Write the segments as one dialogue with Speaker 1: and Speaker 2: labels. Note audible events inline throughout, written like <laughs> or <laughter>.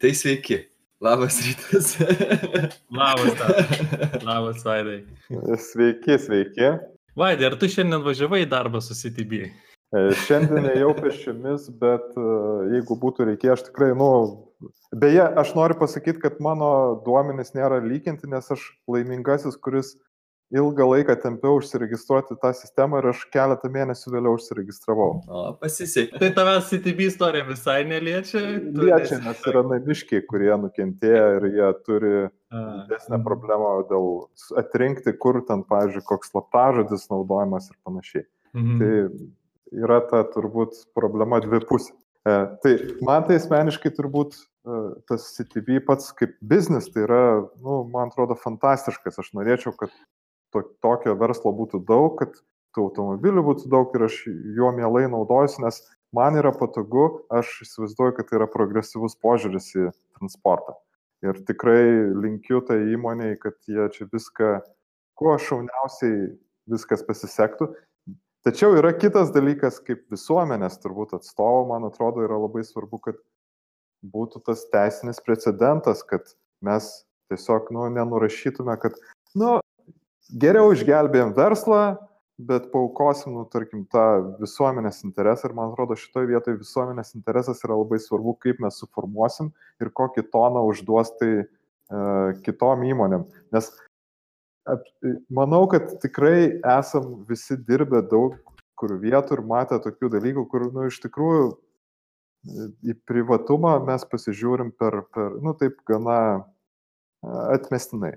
Speaker 1: Tai sveiki. Labas rytas. <laughs>
Speaker 2: Labas, ta. Labas, Vaidai.
Speaker 3: Sveiki, sveiki.
Speaker 2: Vaidai, ar tu šiandien važiavai į darbą su CTB?
Speaker 3: E, Šiandien jau pešiomis, bet e, jeigu būtų reikėję, aš tikrai, nu, beje, aš noriu pasakyti, kad mano duomenys nėra lyginti, nes aš laimingasis, kuris ilgą laiką tempiau užsiregistruoti tą sistemą ir aš keletą mėnesių vėliau užsiregistravau.
Speaker 1: O, pasisekė.
Speaker 2: Tai tavęs CTB istorija visai neliečia?
Speaker 3: Liečia,
Speaker 2: nesi-
Speaker 3: nes yra namiškiai, kurie nukentėjo ir jie turi didesnę problemą dėl atrinkti, kur ten, pavyzdžiui, koks slaptažodis naudojamas ir panašiai.
Speaker 2: mhm.
Speaker 3: Tai yra ta turbūt problema dvipusė. E, tai man tai asmeniškai turbūt e, tas CTV pats kaip biznis, tai yra, nu, man atrodo, fantastiškas. Aš norėčiau, kad to, tokio verslo būtų daug, kad tų automobilių būtų daug ir aš juo mielai naudojuosi, nes man yra patogu, aš įsivaizduoju, kad tai yra progresyvus požiūris į transportą. Ir tikrai linkiu tai įmoniai, kad jie čia viską, kuo šauniausiai viskas pasisektų. Tačiau yra kitas dalykas, kaip visuomenės turbūt atstovo, man atrodo, yra labai svarbu, kad būtų tas teisinis precedentas, kad mes tiesiog, nu, nenurašytume, kad, nu, geriau išgelbėjom verslą, bet paukosim, nu, tarkim, tą visuomenės interesą ir man atrodo, šitoje vietoje visuomenės interesas yra labai svarbu, kaip mes suformuosim ir kokį toną užduos tai e, kitom įmonėm. Nes ap- manau, kad tikrai esam visi dirbę daug kur vietų ir matę tokių dalykų, kur, nu, iš tikrųjų e, į privatumą mes pasižiūrim per, per nu, taip gana e, atmestinai.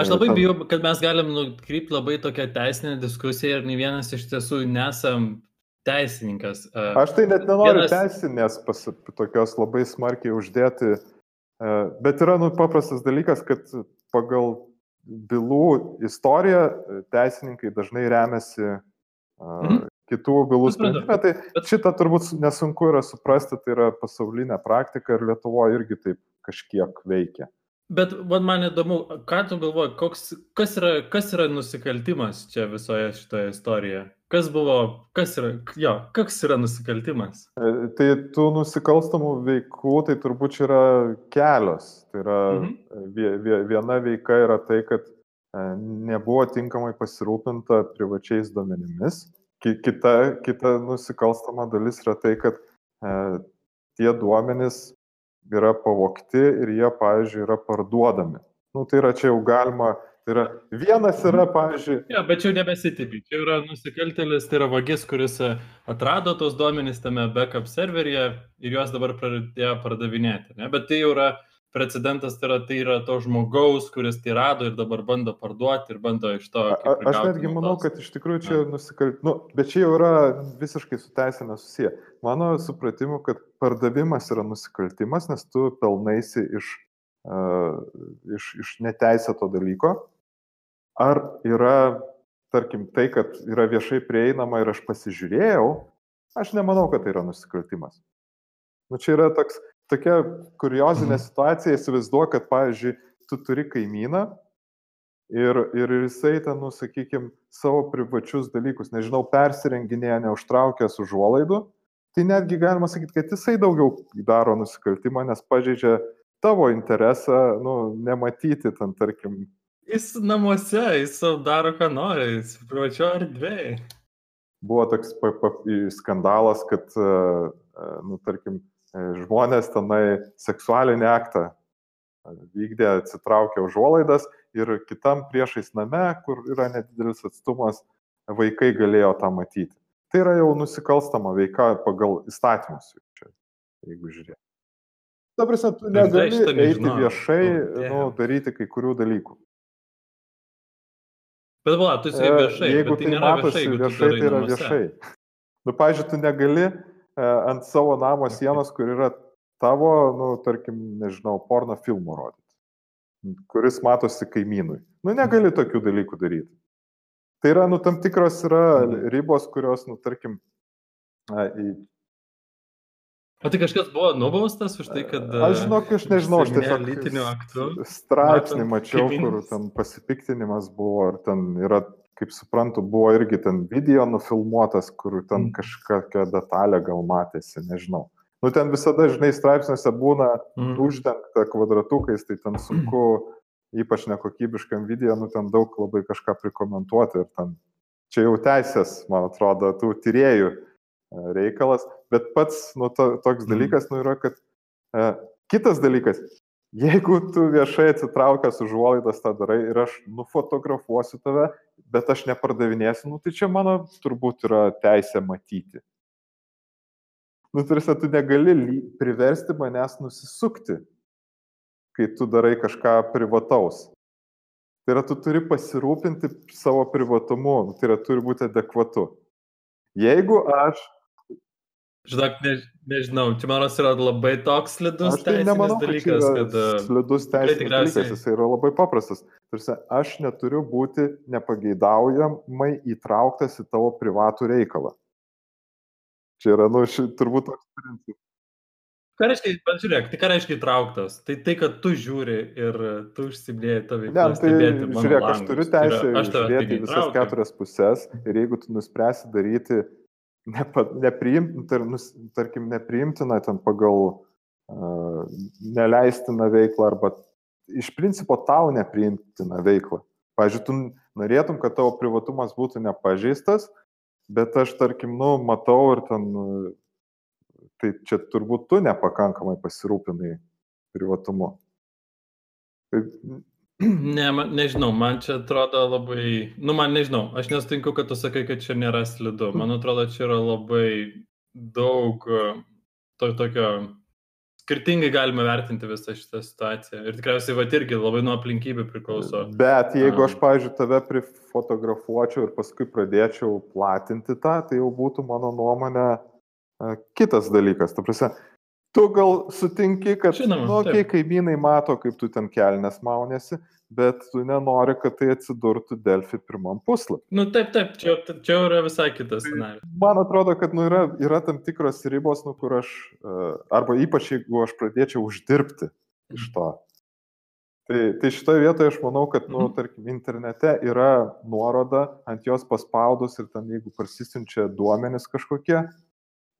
Speaker 2: Aš labai bijau, kad mes galim nukrypti labai tokią teisinę diskusiją ir nei vienas iš tiesų nesam teisininkas.
Speaker 3: Aš tai net nenoriu
Speaker 2: Vienas-
Speaker 3: teisinės pas, tokios labai smarkiai uždėti, bet yra nu, paprastas dalykas, kad pagal bylų istoriją e, teisininkai dažnai remiasi
Speaker 2: Mhm.
Speaker 3: kitų bylų sprendime. Tai
Speaker 2: Bet-
Speaker 3: šitą turbūt nesunku yra suprasti, tai yra pasaulinė praktika ir Lietuvoje irgi taip kažkiek veikia.
Speaker 2: Bet man, įdomu, ką tu galvoji, koks, kas, yra, kas yra nusikaltimas čia visoje šitoje istorijoje? Kas buvo, kas yra, jo, koks yra nusikaltimas?
Speaker 3: E, Tai tų nusikalstamų veikų, tai turbūt yra kelios. Tai yra
Speaker 2: Mhm.
Speaker 3: vie- vie- viena veika yra tai, kad e, nebuvo tinkamai pasirūpinta privačiais duomenimis. Ki- Kita, kita nusikalstama dalis yra tai, kad e, tie duomenys yra pavokti ir jie, pavyzdžiui, yra parduodami. Nu, tai yra čia jau galima. Tai yra, vienas yra, pavyzdžiui,
Speaker 2: Ja, bet čia jau nebesitipi. Čia yra nusikaltėlis, tai yra vagis, kuris e, atrado tos duomenys tame backup serveryje ir juos dabar pradėjo pardavinėti. Ne? Bet tai jau yra precedentas, tai yra, tai yra to žmogaus, kuris tai rado ir dabar bando parduoti ir bando iš to.
Speaker 3: A- Aš netgi manau, kad iš tikrųjų čia nusikaltimas, nu, bet čia jau yra visiškai su teisė nesusiję. Mano supratimu, kad pardavimas yra nusikaltimas, nes tu pelnaisi iš, uh, iš, iš neteisėto dalyko. Ar yra, tarkim, tai, kad yra viešai prieinama ir aš pasižiūrėjau, aš nemanau, kad tai yra nusikaltimas. Nu, čia yra toks, tokia kuriozinė
Speaker 2: Mhm.
Speaker 3: situacija, įsivaizduoju, kad, pavyzdžiui, tu turi kaimyną ir, ir jisai ten, nu, sakykime, savo privačius dalykus, nežinau, persirenginėja neužtraukęs užuolaidų, tai netgi galima sakyti, kad jisai daugiau daro nusikaltimą, nes pažeidžia tavo interesą, nu, nematyti ten, tarkim,
Speaker 2: Jis namuose, jis daro, ką nori, jis privačio erdvėje.
Speaker 3: buvo toks skandalas, kad, e, e, nu, tarkim, žmonės tenai seksualinį aktą e, vykdė, atsitraukė užuolaidas ir kitam priešais name, kur yra nedidelis atstumas, vaikai galėjo tą matyti. Tai yra jau nusikalstama veika pagal įstatymus. jeigu žiūrėt. Ta prasme, tu
Speaker 2: Aš dar
Speaker 3: negali eiti viešai, nu,
Speaker 2: damn.
Speaker 3: daryti kai kurių dalykų.
Speaker 2: Bet va, tu sakai
Speaker 3: E,
Speaker 2: viešai,
Speaker 3: Jeigu
Speaker 2: tai
Speaker 3: tai matosi
Speaker 2: viešai,
Speaker 3: viešai, tai yra
Speaker 2: namuose.
Speaker 3: viešai. Nu, pavyzdžiui, tu negali e, ant savo namo sienos, kur yra tavo, nu, tarkim, nežinau, porno filmų rodyti, kuris matosi kaimynui. Nu, negali tokių dalykų daryti. Tai yra, nu, tam tikros yra
Speaker 2: Mhm.
Speaker 3: ribos, kurios, nu, tarkim, a, į-
Speaker 2: O tai kažkas buvo nubaustas už tai, kad...
Speaker 3: Aš žinok, aš nežinau, aš tiesiog
Speaker 2: lytiniu aktu.
Speaker 3: straipsnį mačiau, kur
Speaker 2: kaimynus.
Speaker 3: ten pasipiktinimas buvo, ir ten yra, kaip suprantu, buvo irgi ten video nufilmuotas, kur ten
Speaker 2: Mm.
Speaker 3: kažkokia detalė gal matėsi, nežinau. Nu, ten visada, žinai, straipsniuose būna
Speaker 2: Mm.
Speaker 3: uždengta kvadratukais, tai ten sunku, <clears throat> ypač nekokybiškam video, nu, ten daug labai kažką prikomentuoti ir ten. Čia jau teisės, man atrodo, tų tyriejų e, reikalas, bet pats, nu, to, toks
Speaker 2: Mhm.
Speaker 3: dalykas, nu, yra, kad e, kitas dalykas, jeigu tu viešai atsitraukęs užuolaidas tą darai ir aš nufotografuosiu tave, bet aš nepardavinėsiu, nu, tai čia mano turbūt yra teisė matyti. Nu, tarsi, tu negali priversti manęs nusisukti, kai tu darai kažką privataus. Tai yra, tu turi pasirūpinti savo privatumu, tai yra, turi būti adekvatu. Jeigu aš,
Speaker 2: Žinok, ne, nežinau, čia manos yra labai toks slidus
Speaker 3: tai
Speaker 2: teisinis
Speaker 3: nemanau, kad
Speaker 2: dalykas,
Speaker 3: yra
Speaker 2: kad... uh,
Speaker 3: slidus teisinis
Speaker 2: tikriausiai-
Speaker 3: dalykas, jis yra labai paprastas. Tarsi, aš neturiu būti nepageidaujamai įtrauktas į tavo privatų reikalą. Čia yra, nu, ši, turbūt toks principas.
Speaker 2: Ką reiškia, bet žiūrėk, tai ką reiškia įtrauktas? Tai tai, kad tu žiūri ir tu užsibdėjai tavai.
Speaker 3: Ne, tai žiūrėk, aš turiu
Speaker 2: Tai
Speaker 3: teisę žiūrėti visas keturias pusės ir jeigu tu nuspręsi daryti nepa, nepriimt, tar, nus, tarkim, nepriimtiną ten pagal uh, neleistiną veiklą arba iš principo tau nepriimtiną veiklą. Pavyzdžiui, tu norėtum, kad tavo privatumas būtų nepažeistas, bet aš, tarkim, nu, matau ir ten, tai čia turbūt tu nepakankamai pasirūpinai privatumu. <clears throat>
Speaker 2: Ne, man, nežinau, man čia atrodo labai, nu man nežinau, aš nesutinku, kad tu sakai, kad čia nėra slidu. Man atrodo, čia yra labai daug uh, to tokio, skirtingai galime vertinti visą šitą situaciją. Ir tikriausiai va irgi labai nuo aplinkybių priklauso.
Speaker 3: Bet jeigu aš, pavyzdžiui, tave prifotografuočiau ir paskui pradėčiau platinti tą, tai jau būtų mano nuomonė e, kitas dalykas. Ta prasme, tu gal sutinki, kad,
Speaker 2: Žinoma,
Speaker 3: nu,
Speaker 2: taip.
Speaker 3: kaimynai mato, kaip tu ten kelnes maunėsi, bet tu nenori, kad tai atsidurtų Delfi pirmam puslapį.
Speaker 2: Nu taip, taip, čia, čia yra visai kitas scenarius.
Speaker 3: Man atrodo, kad nu, yra, yra tam tikros ribos, nu, kur aš, e, arba ypač jeigu aš pradėčiau uždirbti iš to. Tai, tai šitoje vietoje aš manau, kad, nu,
Speaker 2: Mhm.
Speaker 3: tarkim, internete yra nuoroda, ant jos paspaudus ir ten jeigu prasisinčia duomenys kažkokie,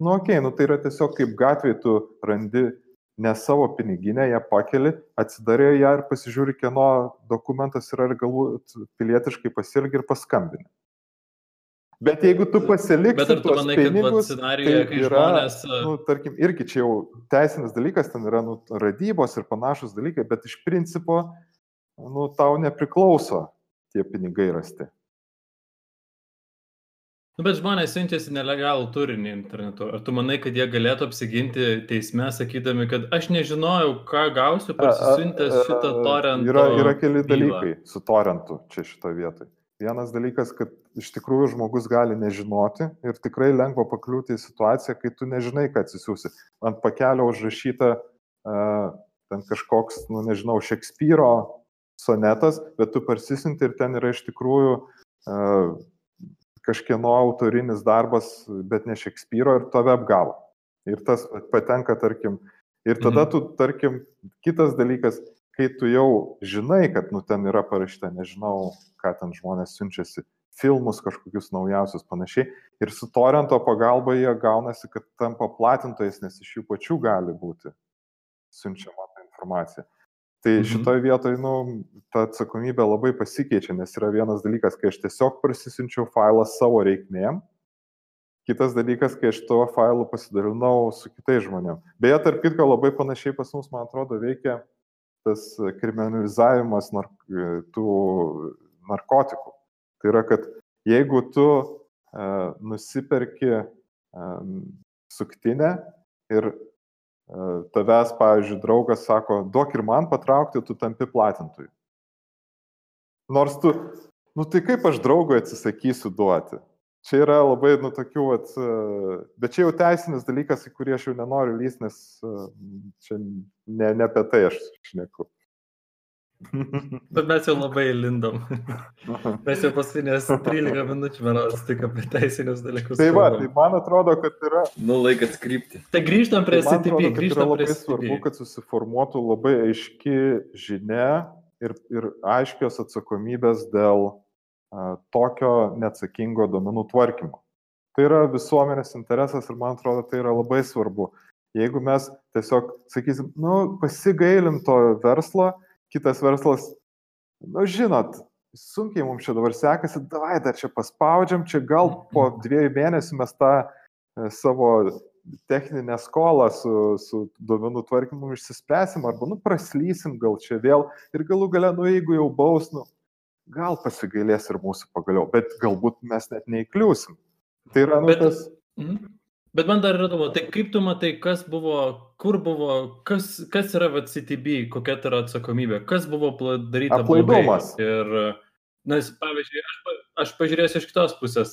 Speaker 3: nu, okei, okay, nu, tai yra tiesiog kaip gatvėje tu randi ne savo piniginę, ją pakeli, atsidarė ją ir pasižiūri, kieno dokumentas yra ir galbūt pilietiškai pasielgi ir paskambini. Bet jeigu tu pasiliksi
Speaker 2: Bet ar tu manai, kad
Speaker 3: pinigus,
Speaker 2: scenarijoje,
Speaker 3: tai
Speaker 2: kai
Speaker 3: yra,
Speaker 2: žmonės...
Speaker 3: nu, tarkim, irgi čia jau teisinis dalykas, ten yra nu, radybos ir panašus dalykai, bet iš principo, nu, tau nepriklauso tie pinigai rasti.
Speaker 2: Nu, bet žmonės siunčiasi nelegalų turinį internetu. Ar tu manai, kad jie galėtų apsiginti teisme, sakydami, kad aš nežinojau, ką gausiu pasisiuntęs šitą torrentą?
Speaker 3: Yra, yra keli
Speaker 2: bylą?
Speaker 3: dalykai su torentu čia šitoje vietoje. Vienas dalykas, kad iš tikrųjų žmogus gali nežinoti ir tikrai lengva pakliūti į situaciją, kai tu nežinai, ką atsisiųsi. Ant pakelio užrašyta uh, ten kažkoks, nu nežinau, Šekspyro sonetas, bet tu parsisinti ir ten yra iš tikrųjų uh, kažkieno autorinis darbas, bet ne Šekspyro ir tave apgavo. Ir tas patenka, tarkim, ir tada
Speaker 2: Mhm.
Speaker 3: tu, tarkim, kitas dalykas, kai tu jau žinai, kad nu, ten yra parašyta, nežinau, ką ten žmonės siunčiasi, filmus kažkokius naujausius panašiai, ir su torrento pagalba jie gaunasi, kad tampa platintojais, nes iš jų pačių gali būti siunčiama ta informacija. Tai
Speaker 2: Mhm.
Speaker 3: šitoje vietoje, nu, ta atsakomybė labai pasikeičia, nes yra vienas dalykas, kai aš tiesiog prasisinčiau failą savo reikmėm, kitas dalykas, kai aš tuo failu pasidalinau su kitais žmonėmis. Beje, tarp kitko, labai panašiai pas mus, man atrodo, veikia tas kriminalizavimas nar tų narkotikų. Tai yra, kad jeigu tu uh, nusiperki uh, suktinę ir tavęs, pavyzdžiui, draugas sako, duok ir man patraukti, tu tampi platintojui. Nors tu, nu tai kaip aš draugui atsisakysiu duoti? Čia yra labai, nu, tokių, vat, uh, bet čia jau teisinis dalykas, į kurį aš jau nenoriu lys, nes uh, čia ne, ne apie tai aš šneku.
Speaker 2: Bet mes jau labai lindom. Mes jau paskutinės 13 minučių, manau, tik apie teisinius dalykus.
Speaker 3: Tai va, tai man atrodo, kad yra,
Speaker 1: Nu, laikas krypti.
Speaker 2: Tai grįžtam prie
Speaker 3: tai
Speaker 2: CTP,
Speaker 3: atrodo, kad yra
Speaker 2: grįžtam prie
Speaker 3: labai svarbu,
Speaker 2: CTP.
Speaker 3: kad susiformuotų labai aiški žinia ir, ir aiškios atsakomybės dėl a, tokio neatsakingo duomenų tvarkymo. Tai yra visuomenės interesas ir man atrodo, tai yra labai svarbu. Jeigu mes tiesiog sakysim, nu, pasigailim to verslo, kitas verslas, nu, žinot, sunkiai mums čia dabar sekasi, davai dar čia paspaudžiam, čia gal po dviejų mėnesių mes tą e, savo techninę skolą su, su duomenų tvarkymu išsispręsim arba, nu, praslysim gal čia vėl ir galų gale, nu, jeigu jau baus, nu, gal pasigailės ir mūsų pagaliau, bet galbūt mes net neįkliūsim. Tai yra, nu, bet, tas.
Speaker 2: Mm. Bet man dar įdomu, tai kaip tu matai, kas buvo, kur buvo, kas, kas yra VCTB, kokia tai yra atsakomybė, kas buvo padaryta
Speaker 3: Aplaidumas.
Speaker 2: Ir, nes, pavyzdžiui, aš, aš pažiūrėsiu iš kitos pusės.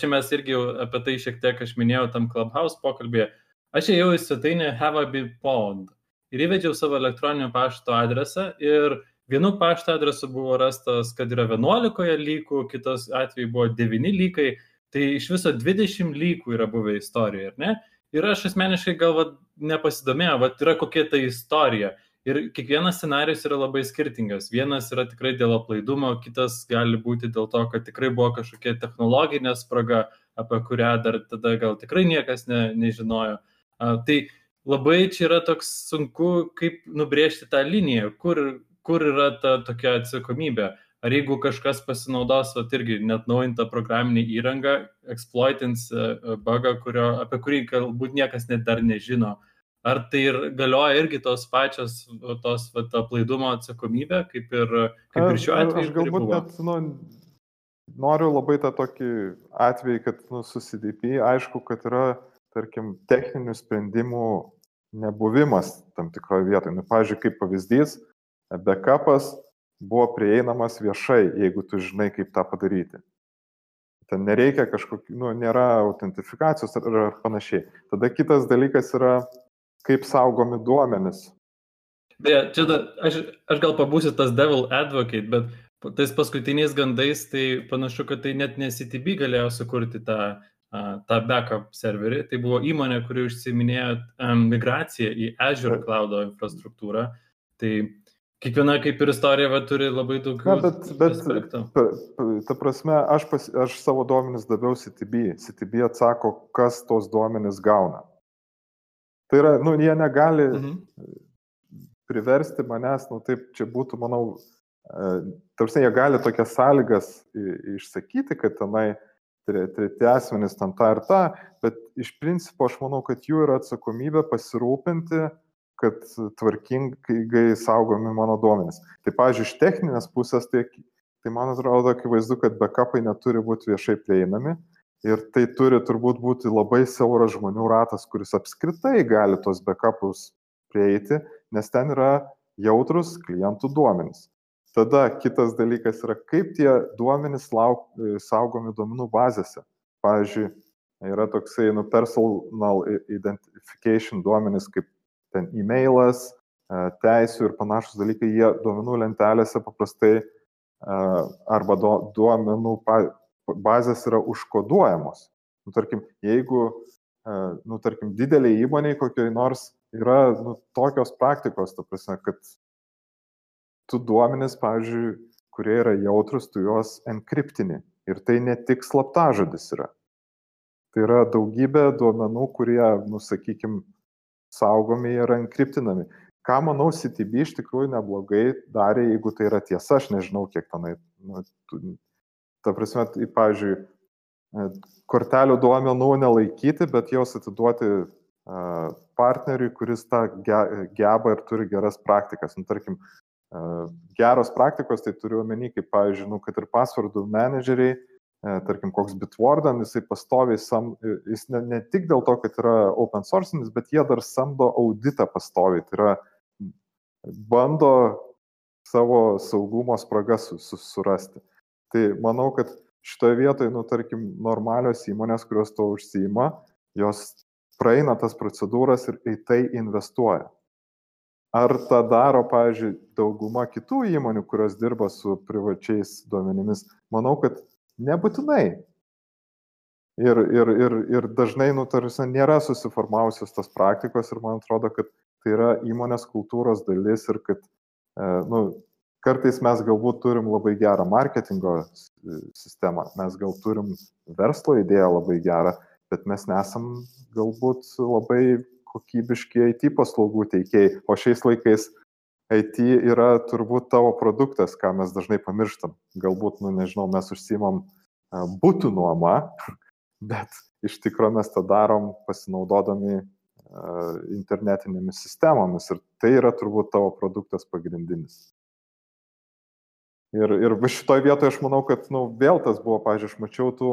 Speaker 2: Čia mes irgi apie tai šiek tiek aš minėjau tam Clubhouse pokalbėje. Aš ėjau į svetainę Have a Be Pond ir įvedžiau savo elektroninio pašto adresą ir vienu pašto adresu buvo rastas, kad yra 11 lygų, kitas atveju buvo 9 lygai Tai iš viso 20 lygų yra buvę istorijoje, ar ne? Ir aš asmeniškai gal vat, nepasidomėjau, vat yra kokia ta istorija. Ir kiekvienas scenarius yra labai skirtingas. Vienas yra tikrai dėl aplaidumo, kitas gali būti dėl to, kad tikrai buvo kažkokia technologinė spraga, apie kurią dar tada gal tikrai niekas ne, nežinojo. A, tai labai čia yra toks sunku, kaip nubrėžti tą liniją, kur, kur yra ta tokia atsakomybė ar jeigu kažkas pasinaudos, o irgi net naujintą programinį įrangą, exploitins e, e, bugą, kurio, apie kurį galbūt niekas net dar nežino. Ar tai ir galioja irgi tos pačios, tos vat, aplaidumo atsakomybė, kaip ir, kaip ir šiuo atveju?
Speaker 3: Aš galbūt net, nu, noriu labai tą tokį atvejį, kad nu, susidėpy, aišku, kad yra, tarkim, techninių sprendimų nebuvimas tam tikroje vietoje. Nu, pavyzdžiui, kaip pavyzdys, backupas buvo prieinamas viešai, jeigu tu žinai, kaip tą padaryti. Ten nereikia kažkokių, nu, nėra autentifikacijos ar, ar panašiai. Tada kitas dalykas yra, kaip saugomi duomenys.
Speaker 2: Beje, čia da, aš, aš gal pabūsiu tas devil advocate, bet tais paskutiniais gandais tai panašu, kad tai net nesitb galėjo sukurti tą, tą backup serverį. Tai buvo įmonė, kuri užsiminėjo migraciją į Azure cloud infrastruktūrą. Tai Kiekviena kaip ir istorija va, turi labai daug.
Speaker 3: Na, bet, bet ta, ta prasme, aš, pas, aš savo duomenis daviau CTB. CTB atsako, kas tos duomenis gauna. Tai yra, nu, jie negali mhm. priversti manęs, nu, taip čia būtų, manau, e, tarsi jie gali tokias sąlygas išsakyti, kad tenai treti asmenys tam tą ir tą, bet iš principo aš manau, kad jų yra atsakomybė pasirūpinti, kad tvarkingai saugomi mano duomenys. Tai, pavyzdžiui, iš techninės pusės, tai, tai man atrodo akivaizdu, kad backupai neturi būti viešai prieinami ir tai turi turbūt būti labai siauras žmonių ratas, kuris apskritai gali tos backupus prieiti, nes ten yra jautrus klientų duomenys. Tada kitas dalykas yra, kaip tie duomenys lauk, saugomi duomenų bazėse. Pavyzdžiui, yra toksai nu, personal identification duomenys kaip ten e-mailas, e, teisų ir panašus dalykai, jie duomenų lentelėse paprastai e, arba duomenų bazės yra užkoduojamos. Nu, tarkim, jeigu, e, nu, tarkim, didelė įmonė kokiai nors yra nu, tokios praktikos, ta prasme, kad tu duomenis, pavyzdžiui, kurie yra jautrus, tu juos enkriptini. Ir tai ne tik slaptažodis yra. Tai yra daugybė duomenų, kurie, nu, sakykime, saugomi ir enkriptinami. Ką manau, CTB iš tikrųjų neblogai darė, jeigu tai yra tiesa, aš nežinau, kiek tenai. Nu, ta prasme, tai, pavyzdžiui, e, kortelių duomenų nelaikyti, bet jos atiduoti uh, partneriui, kuris tą ge, geba ir turi geras praktikas. Nu, tarkim, uh, geros praktikos, tai turiu omeny, kaip, pavyzdžiui, nu, kad ir pasvardų menedžeriai E, tarkim, koks Bitwarden, jisai pastoviai, sam, e, jis ne, ne tik dėl to, kad yra open sourcinis, bet jie dar samdo auditą pastoviai, tai yra bando savo saugumo spragas su, su, surasti. Tai manau, kad šitoje vietoje, nu, tarkim, normalios įmonės, kurios to užsima, jos praeina tas procedūras ir į tai investuoja. Ar tą daro, pavyzdžiui, dauguma kitų įmonių, kurios dirba su privačiais duomenimis? Manau, kad Nebūtinai. Ir, ir, ir, ir dažnai, nu, tarsi, nėra susiformavusios tos praktikos ir man atrodo, kad tai yra įmonės kultūros dalis ir kad, e, nu, kartais mes galbūt turim labai gerą marketingo sistemą, mes gal turim verslo idėją labai gerą, bet mes nesam galbūt labai kokybiški IT paslaugų teikėjai, o šiais laikais IT yra turbūt tavo produktas, ką mes dažnai pamirštam. Galbūt, nu nežinau, mes užsimam būtų nuoma, <laughs> bet iš tikrųjų mes tą darom pasinaudodami internetinėmis sistemomis ir tai yra turbūt tavo produktas pagrindinis. Ir, ir šitoje vietoje aš manau, kad nu, vėl tas buvo, pažiūrėjau, aš mačiau tų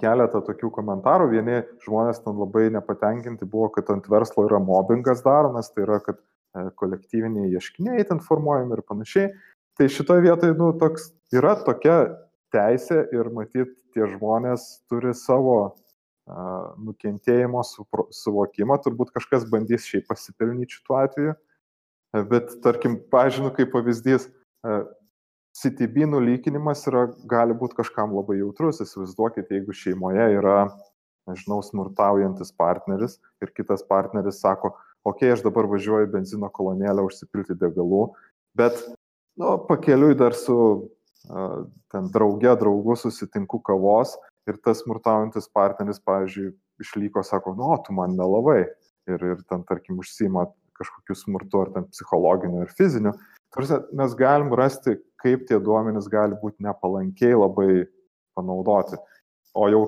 Speaker 3: keletą tokių komentarų. Vieni žmonės ten labai nepatenkinti buvo, kad ant verslo yra mobbingas daromas, tai yra, kad kolektyviniai ieškiniai ten formuojami ir panašiai. Tai šitoje vietoje nu, toks, yra tokia teisė ir matyt, tie žmonės turi savo uh, nukentėjimo suvokimą, turbūt kažkas bandys šiaip pasipelnyti šituo atveju. Bet tarkim, pažinu, kaip pavyzdys, uh, CTB nulykinimas yra, gali būti kažkam labai jautrus. Įsivaizduokite, jeigu šeimoje yra, nežinau, smurtaujantis partneris ir kitas partneris sako, okei, okay, aš dabar važiuoju benzino kolonėlę užsipilti degalų, bet, nu, pakeliui dar su uh, ten drauge, draugu susitinku kavos ir tas smurtaujantis partneris, pavyzdžiui, išlyko, sako, nu, tu man melavai ir, ir ten, tarkim, užsima kažkokiu smurtu ar ten psichologiniu ar fiziniu. Tarsi mes galim rasti, kaip tie duomenys gali būti nepalankiai labai panaudoti. O jau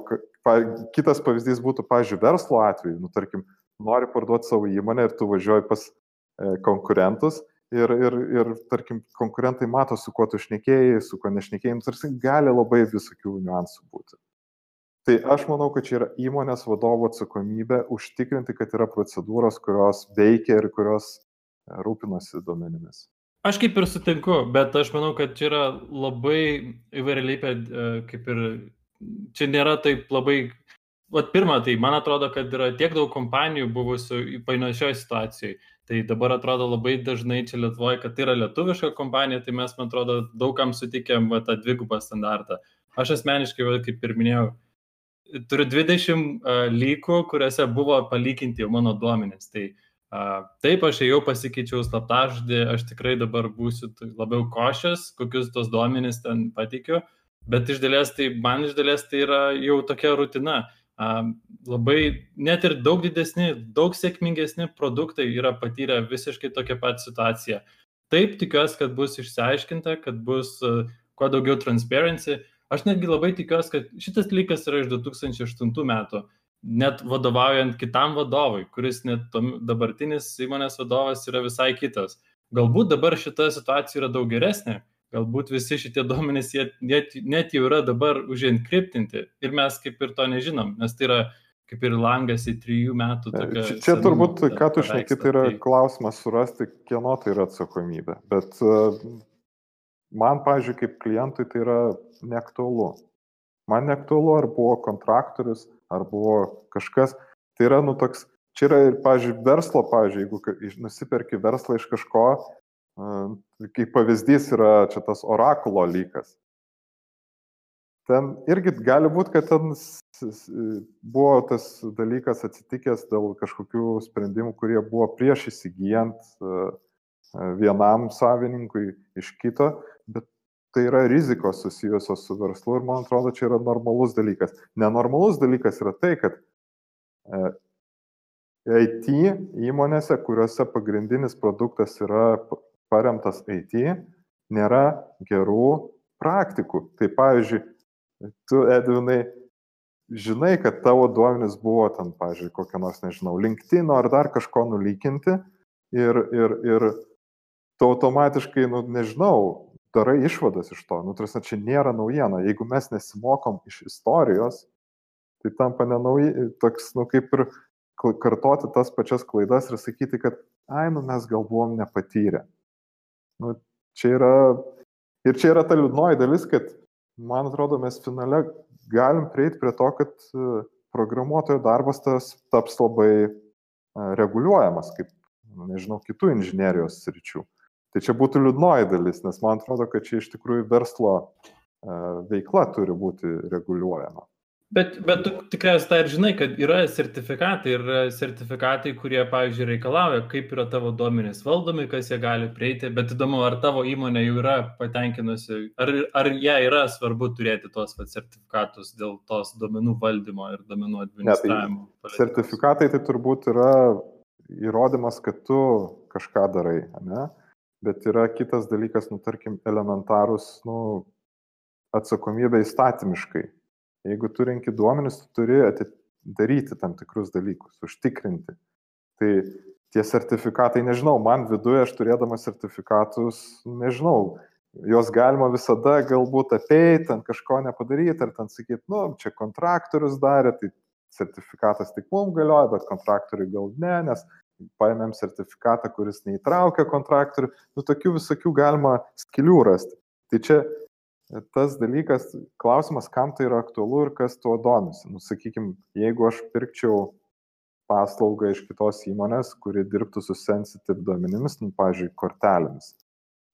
Speaker 3: kitas pavyzdys būtų, pavyzdžiui, verslo atveju, nu, tarkim, nori parduoti savo įmonę ir tu važiuoji pas e, konkurentus ir, ir, ir, tarkim, konkurentai mato, su kuo tu šnekėjai, su kuo nešnekėjai, nu, tarsi gali labai visokių niuansų būti. Tai aš manau, kad čia yra įmonės vadovo atsakomybė užtikrinti, kad yra procedūros, kurios veikia ir kurios e, rūpinasi duomenimis.
Speaker 2: Aš kaip ir sutinku, bet aš manau, kad čia yra labai įvairialypė, e, kaip ir čia nėra taip labai, vat pirmą, tai man atrodo, kad yra tiek daug kompanijų buvusių panašioje situacijoje. Tai dabar atrodo labai dažnai čia Lietuvoje, kad tai yra lietuviška kompanija, tai mes, man atrodo, daugam sutikėm va, tą dvigubą standartą. Aš asmeniškai, va, kaip ir minėjau, turiu 20 uh, lygų, kuriuose buvo palyginti jau mano duomenys. Tai uh, Taip, aš jau pasikeičiau slaptažodį, aš tikrai dabar būsiu labiau košės, kokius tos duomenys ten patikiu, bet iš dalies tai, man iš dalies tai yra jau tokia rutina. Labai net ir daug didesni, daug sėkmingesni produktai yra patyrę visiškai tokią pat situaciją. Taip, tikiuosi, kad bus išsiaiškinta, kad bus kuo daugiau transparency. Aš netgi labai tikiuosi, kad šitas dalykas yra iš 2008 metų net vadovaujant kitam vadovui, kuris net dabartinis įmonės vadovas yra visai kitas. Galbūt dabar šita situacija yra daug geresnė, galbūt visi šitie duomenys jie net, net jau yra dabar uženkriptinti ir mes kaip ir to nežinom, nes tai yra kaip ir langas į trijų metų.
Speaker 3: Čia, čia turbūt, ką tu šneki, tai yra tai... klausimas surasti, kieno tai yra atsakomybė. Bet uh, man, pažiūrėjau, kaip klientui tai yra neaktualu. Man neaktualu, ar buvo kontraktorius, ar buvo kažkas. Tai yra, nu, toks, čia yra ir, pavyzdžiui, verslo, pavyzdžiui, jeigu nusipirki verslą iš kažko, kaip pavyzdys yra čia tas orakulo lygas. Ten irgi gali būti, kad ten buvo tas dalykas atsitikęs dėl kažkokių sprendimų, kurie buvo prieš įsigijant vienam savininkui iš kito, bet tai yra rizikos susijusios su verslu ir man atrodo, čia yra normalus dalykas. Nenormalus dalykas yra tai, kad IT įmonėse, kuriuose pagrindinis produktas yra paremtas IT, nėra gerų praktikų. Tai pavyzdžiui, tu, Edvinai, žinai, kad tavo duomenys buvo ten, pavyzdžiui, kokią nors, nežinau, LinkedIn ar dar kažko nulykinti ir, ir, ir tu automatiškai, nu, nežinau, darai išvadas iš to. Nu, tarsi, čia nėra naujiena. Jeigu mes nesimokom iš istorijos, tai tampa nenauji, toks, nu, kaip ir kartoti tas pačias klaidas ir sakyti, kad, ai, nu, mes gal buvom nepatyrę. Nu, čia yra, ir čia yra ta liūdnoji dalis, kad, man atrodo, mes finale galim prieiti prie to, kad e, programuotojo darbas tas taps labai e, reguliuojamas, kaip, nu, nežinau, kitų inžinierijos sričių. Tai čia būtų liūdnoji dalis, nes man atrodo, kad čia iš tikrųjų verslo e, veikla turi būti reguliuojama.
Speaker 2: Bet, bet tu tikriausiai tai ir žinai, kad yra sertifikatai ir sertifikatai, kurie, pavyzdžiui, reikalauja, kaip yra tavo duomenys valdomi, kas jie gali prieiti, bet įdomu, ar tavo įmonė jau yra patenkinusi, ar, ar ją yra svarbu turėti tos va, sertifikatus dėl tos duomenų valdymo ir duomenų administravimo.
Speaker 3: Ne, tai sertifikatai tai turbūt yra įrodymas, kad tu kažką darai, ne? bet yra kitas dalykas, nu, tarkim, elementarus, nu, atsakomybė įstatymiškai Jeigu tu renki duomenis, tu turi daryti tam tikrus dalykus, užtikrinti. Tai tie sertifikatai, nežinau, man viduje aš turėdamas sertifikatus, nežinau, juos galima visada galbūt apeiti, ant kažko nepadaryti, ar ten sakyti, nu, čia kontraktorius darė, tai sertifikatas tik mums galioja, bet kontraktoriui gal ne, nes paėmėm sertifikatą, kuris neįtraukia kontraktorių, nu, tokių visokių galima skilių rasti. Tai čia tas dalykas, klausimas, kam tai yra aktualu ir kas tuo domisi. Nu, sakykime, jeigu aš pirkčiau paslaugą iš kitos įmonės, kuri dirbtų su sensitive duomenimis, nu, pavyzdžiui, kortelėmis,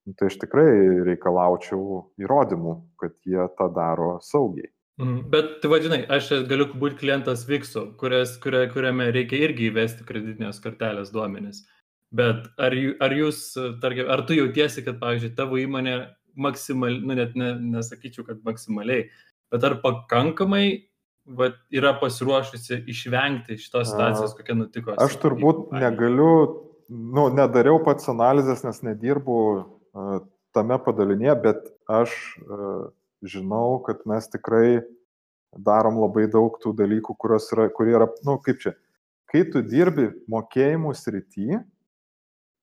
Speaker 3: nu, tai aš tikrai reikalaučiau įrodymų, kad jie tą daro saugiai.
Speaker 2: Mm, bet, tai vadinai, aš galiu būti klientas Viksu, kurias, kuria, kuriame reikia irgi įvesti kreditinės kortelės duomenis. Bet ar, ar jūs, tarkim, ar tu jautiesi, kad, pavyzdžiui, tavo įmonė maksimaliai, nu net ne, nesakyčiau, kad maksimaliai, bet ar pakankamai va, yra pasiruošusi išvengti šitos situacijos, kokia nutiko?
Speaker 3: Aš turbūt negaliu, nu, nedariau pats analizės, nes nedirbu uh, tame padalinėje, bet aš uh, žinau, kad mes tikrai darom labai daug tų dalykų, yra, kurie yra, na, nu, kaip čia, kai tu dirbi mokėjimų srity,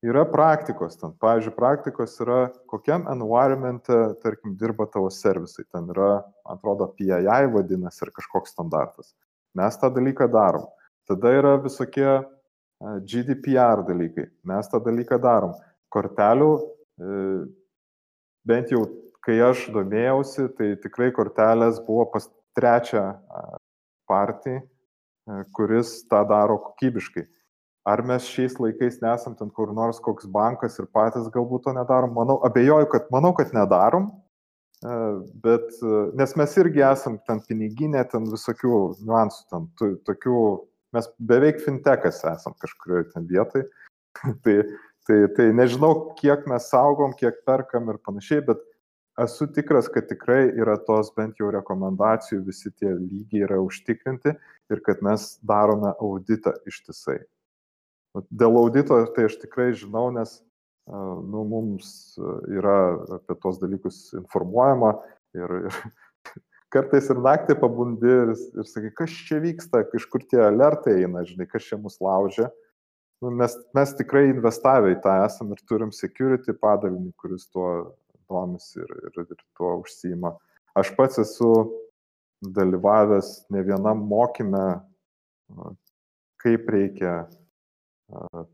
Speaker 3: yra praktikos ten. Pavyzdžiui, praktikos yra, kokiam environmente, tarkim, dirba tavo servisai. Ten yra, atrodo, PII vadinasi ir kažkoks standartas. Mes tą dalyką darom. Tada yra visokie e, GDPR dalykai. Mes tą dalyką darom. Kortelių, e, bent jau kai aš domėjausi, tai tikrai kortelės buvo pas trečią e, kuris tą daro kokybiškai. Ar mes šiais laikais nesam ten kur nors koks bankas ir patys galbūt to nedarom? Manau, abejoju, kad, manau, kad nedarom, e, bet, e, nes mes irgi esam ten piniginė, ten visokių niuansų, ten tokių, mes beveik fintekas esam kažkurioje ten vietai. <laughs> tai, tai, tai nežinau, kiek mes saugom, kiek perkam ir panašiai, bet esu tikras, kad tikrai yra tos bent jau rekomendacijų, visi tie lygiai yra užtikrinti ir kad mes darome auditą ištisai. Dėl audito tai aš tikrai žinau, nes nu, mums yra apie tos dalykus informuojama ir, ir <laughs> kartais ir naktį pabundi ir, ir sakai, kas čia vyksta, iš kur tie alertai eina, žinai, kas čia mus laužia. Nu, mes, mes tikrai investavę į tą esam ir turim security padalinį, kuris tuo domisi ir, ir, ir tuo užsima. Aš pats esu dalyvavęs ne vienam mokyme, kaip reikia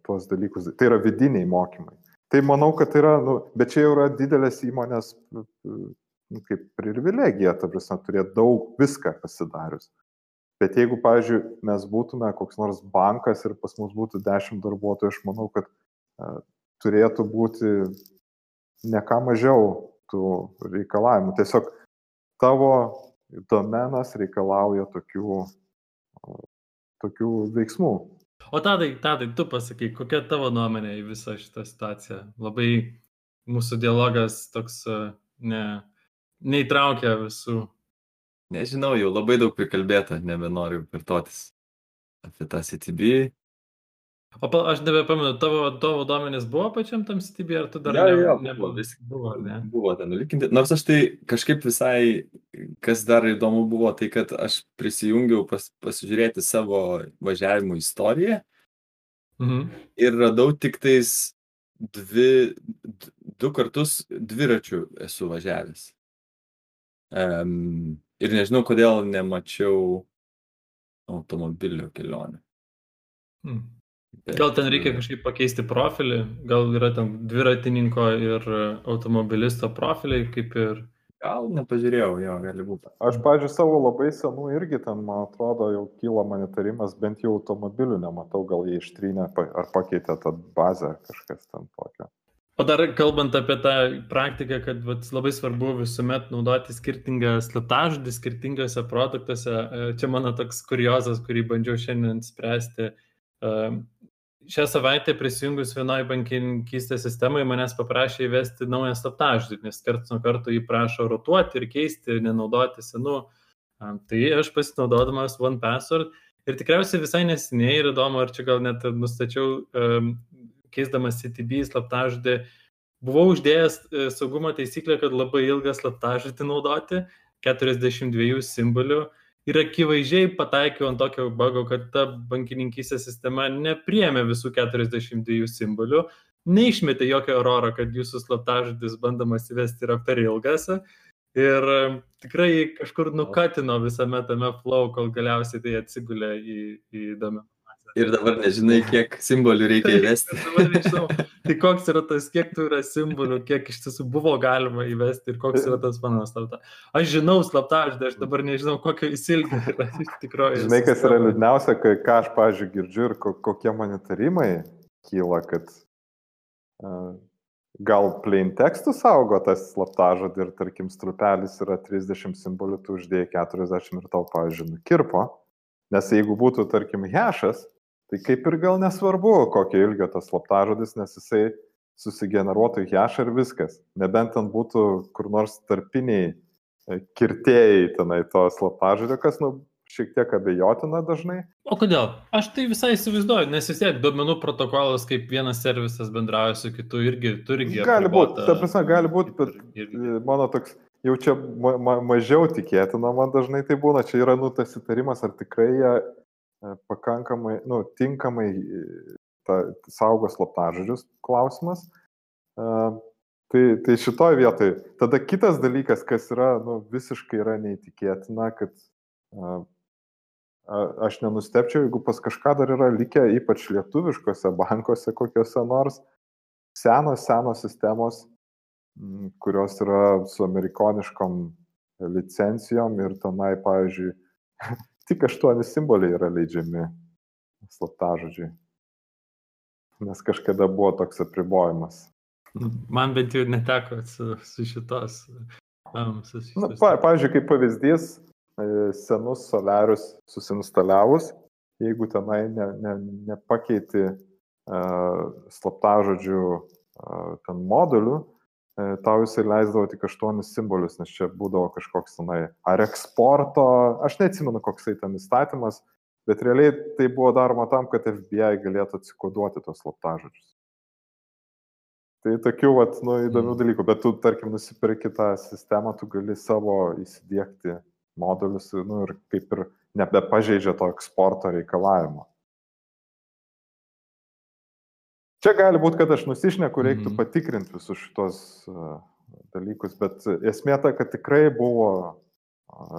Speaker 3: tuos dalykus. Tai yra vidiniai mokymai. Tai manau, kad yra, nu, bet čia jau yra didelės įmonės nu, kaip privilegija, ta prasme, turėti daug viską pasidarius. Bet jeigu, pavyzdžiui, mes būtume koks nors bankas ir pas mus būtų 10 darbuotojų, aš manau, kad uh, turėtų būti ne ką mažiau tų reikalavimų. Tiesiog tavo domenas reikalauja tokių, tokių veiksmų.
Speaker 2: O tadai, tadai, tu pasakai, kokia tavo nuomonė į visą šitą situaciją? Labai mūsų dialogas toks ne, neįtraukia visų.
Speaker 1: Nežinau, jau labai daug prikalbėta, nebenoriu kartotis apie tą CTB.
Speaker 2: O pa, aš nebepamenu, tavo, tavo duomenys buvo pačiam tam CTB, ar tu dar
Speaker 1: ja,
Speaker 2: ne,
Speaker 1: ja,
Speaker 2: nebuvo?
Speaker 1: Vis,
Speaker 2: buvo, ne?
Speaker 1: buvo ten nulikinti. Nors aš tai kažkaip visai, kas dar įdomu buvo, tai kad aš prisijungiau pas, pasižiūrėti savo važiavimo istoriją
Speaker 2: Mhm.
Speaker 1: ir radau tik tais dvi, du kartus dviračių esu važiavęs. Um, ir nežinau, kodėl nemačiau automobilio kelionę.
Speaker 2: Mhm. Gal ten reikia kažkaip pakeisti profilį, gal yra ten dviratininko ir automobilisto profiliai, kaip ir...
Speaker 1: Gal nepažiūrėjau, jo, gali būti.
Speaker 3: Aš, pažiūrėjau, savo labai senų irgi ten, man atrodo, jau kyla man įtarimas, bent jau automobilių nematau, gal jie ištrynė ar pakeitė tą bazę kažkas ten tokio.
Speaker 2: O dar kalbant apie tą praktiką, kad vat, labai svarbu visuomet naudoti skirtingą slaptažodį skirtingose produktuose, e, čia mano toks kuriozas, kurį bandžiau šiandien spręsti. Šią savaitę prisijungus vienoj bankininkystės sistemai manęs paprašė įvesti naują slaptažodį, nes karts nuo karto jį prašo rotuoti ir keisti, nenaudoti senų. Tai aš pasinaudodamas OnePassword ir tikriausiai visai nesiniai ir įdomu, ar čia gal net nustačiau keisdamas CTB slaptažodį, buvau uždėjęs e, saugumo taisyklę, kad labai ilgą slaptažodį naudoti, 42 simbolių. Ir akivaizdžiai pataikiau ant tokio bago, kad ta bankininkysės sistema nepriemė visų 42 simbolių, neišmetė jokio eroro, kad jūsų slaptažodis bandomas įvesti yra per ilgas. Ir e, tikrai kažkur nukatino visame tame flow, kol galiausiai tai atsigulė į, į įdomią
Speaker 1: Ir dabar nežinai, kiek simbolių reikia įvesti. <laughs>
Speaker 2: tai koks yra tas, kiek tų yra simbolių, kiek iš tiesų buvo galima įvesti ir koks yra tas mano slapta. Aš žinau slaptažodį, aš dabar nežinau, kokio įsilgio yra iš tikrųjų.
Speaker 3: Žinai, kas yra liūdniausia, kai ką aš, pažiūrėjau, girdžiu ir kokie monitorimai kyla, kad uh, gal plain tekstų saugo tas slaptažodį ir, tarkim, strupelis yra 30 simbolių, tu uždėjai 40 ir tau, pažiūrėjau, nukirpo. Nes jeigu būtų, tarkim, hešas, Tai kaip ir gal nesvarbu, kokio ilgio tas slaptažodis, nes jisai susigeneruotų hash ir viskas. Nebent ten būtų kur nors tarpiniai e, kirtėjai tenai to slaptažodžio, kas, nu, šiek tiek abejotina dažnai.
Speaker 2: O kodėl? Aš tai visai įsivaizduoju, nes vis tiek duomenų protokolas, kaip vienas servisas bendrauja su kitu, irgi turi gerą.
Speaker 3: Gali būti, ta prasme, gali būti, bet ir, ir... mano toks jau čia ma ma mažiau tikėtina, man dažnai tai būna, čia yra nu tas įtarimas, ar tikrai jie E, pakankamai, nu, tinkamai e, ta, saugo slaptažodžius klausimas. Uh, tai, tai šitoj vietoj. Tada kitas dalykas, kas yra nu, visiškai yra neįtikėtina, kad uh, aš nenustepčiau, jeigu pas kažką dar yra likę, ypač lietuviškose bankuose kokiuose nors, senos, senos sistemos, kurios yra su amerikoniškom licencijom ir tenai, pavyzdžiui, tik aštuoni simboliai yra leidžiami slaptažodžiai. Nes kažkada buvo toks apribojimas.
Speaker 2: Man bent jau neteko su, su šitos. Um, su šitos.
Speaker 3: Na, pa, pavyzdžiui, kaip pavyzdys, e, senus solarius susinstaliavus, jeigu tenai ne, ne, nepakeiti uh, slaptažodžių uh, ten modulių, tau jisai leisdavo tik aštuonis simbolius, nes čia būdavo kažkoks tenai ar eksporto, aš neatsimenu, koks tai ten įstatymas, bet realiai tai buvo daroma tam, kad FBI galėtų atsikoduoti tos slaptažodžius. Tai tokių, vat, nu, įdomių mm. dalykų, bet tu, tarkim, nusipirki tą sistemą, tu gali savo įsidėkti modulius nu, ir kaip ir nebepažeidžia to eksporto reikalavimo. Čia gali būti, kad aš nusišneku, reiktų mm. patikrinti visus šitos dalykus, bet esmė ta, kad tikrai buvo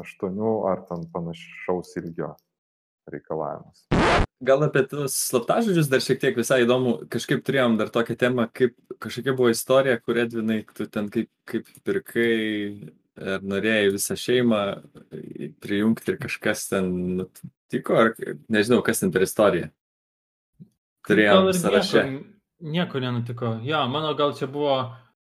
Speaker 3: aštuonių ar ten panašaus ilgio reikalavimas.
Speaker 1: Gal apie tuos slaptažodžius dar šiek tiek visai įdomu, kažkaip turėjom dar tokią temą, kaip kažkokia buvo istorija, kur Edvinai, tu ten kaip, kaip pirkai ir norėjai visą šeimą prijungti ir kažkas ten nutiko, ar nežinau, kas ten per istoriją turėjom sąraše.
Speaker 2: Nieko, nieko nenutiko. Jo, mano gal čia buvo,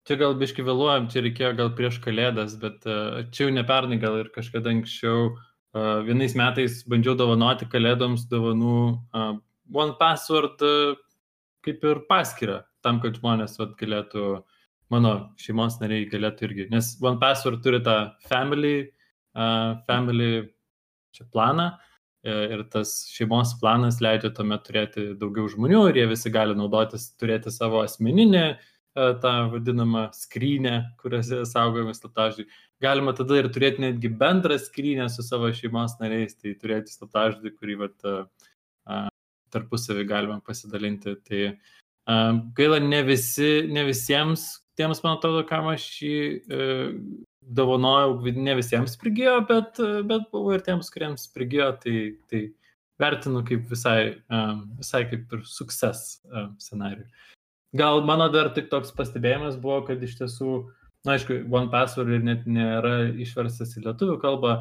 Speaker 2: čia gal biški vėluojam, čia reikėjo gal prieš kalėdas, bet uh, čia jau ne pernai, gal ir kažkada anksčiau. Uh, vienais metais bandžiau dovanoti kalėdoms dovanų uh, One Password uh, kaip ir paskirą, tam, kad žmonės vat, galėtų, mano šeimos nariai galėtų irgi, nes One Password turi tą family, uh, family čia planą, ir tas šeimos planas leidžia tuomet turėti daugiau žmonių ir jie visi gali naudotis, turėti savo asmeninę e, tą vadinamą skrynę, kuriuose saugojami slaptažodžiai. Galima tada ir turėti netgi bendrą skrynę su savo šeimos nariais, tai turėti slaptažodį, kurį vat, e, tarpusavį galima pasidalinti. Tai gaila, ne, visi, ne visiems tiems, man atrodo, kam aš jį dovanojau, ne visiems prigijo, bet, bet buvo ir tiems, kuriems prigijo, tai, tai vertinu kaip visai, visai kaip ir sukses scenarių. Gal mano dar tik toks pastebėjimas buvo, kad iš tiesų, na aišku, One Password ir net nėra išverstas į lietuvių kalbą,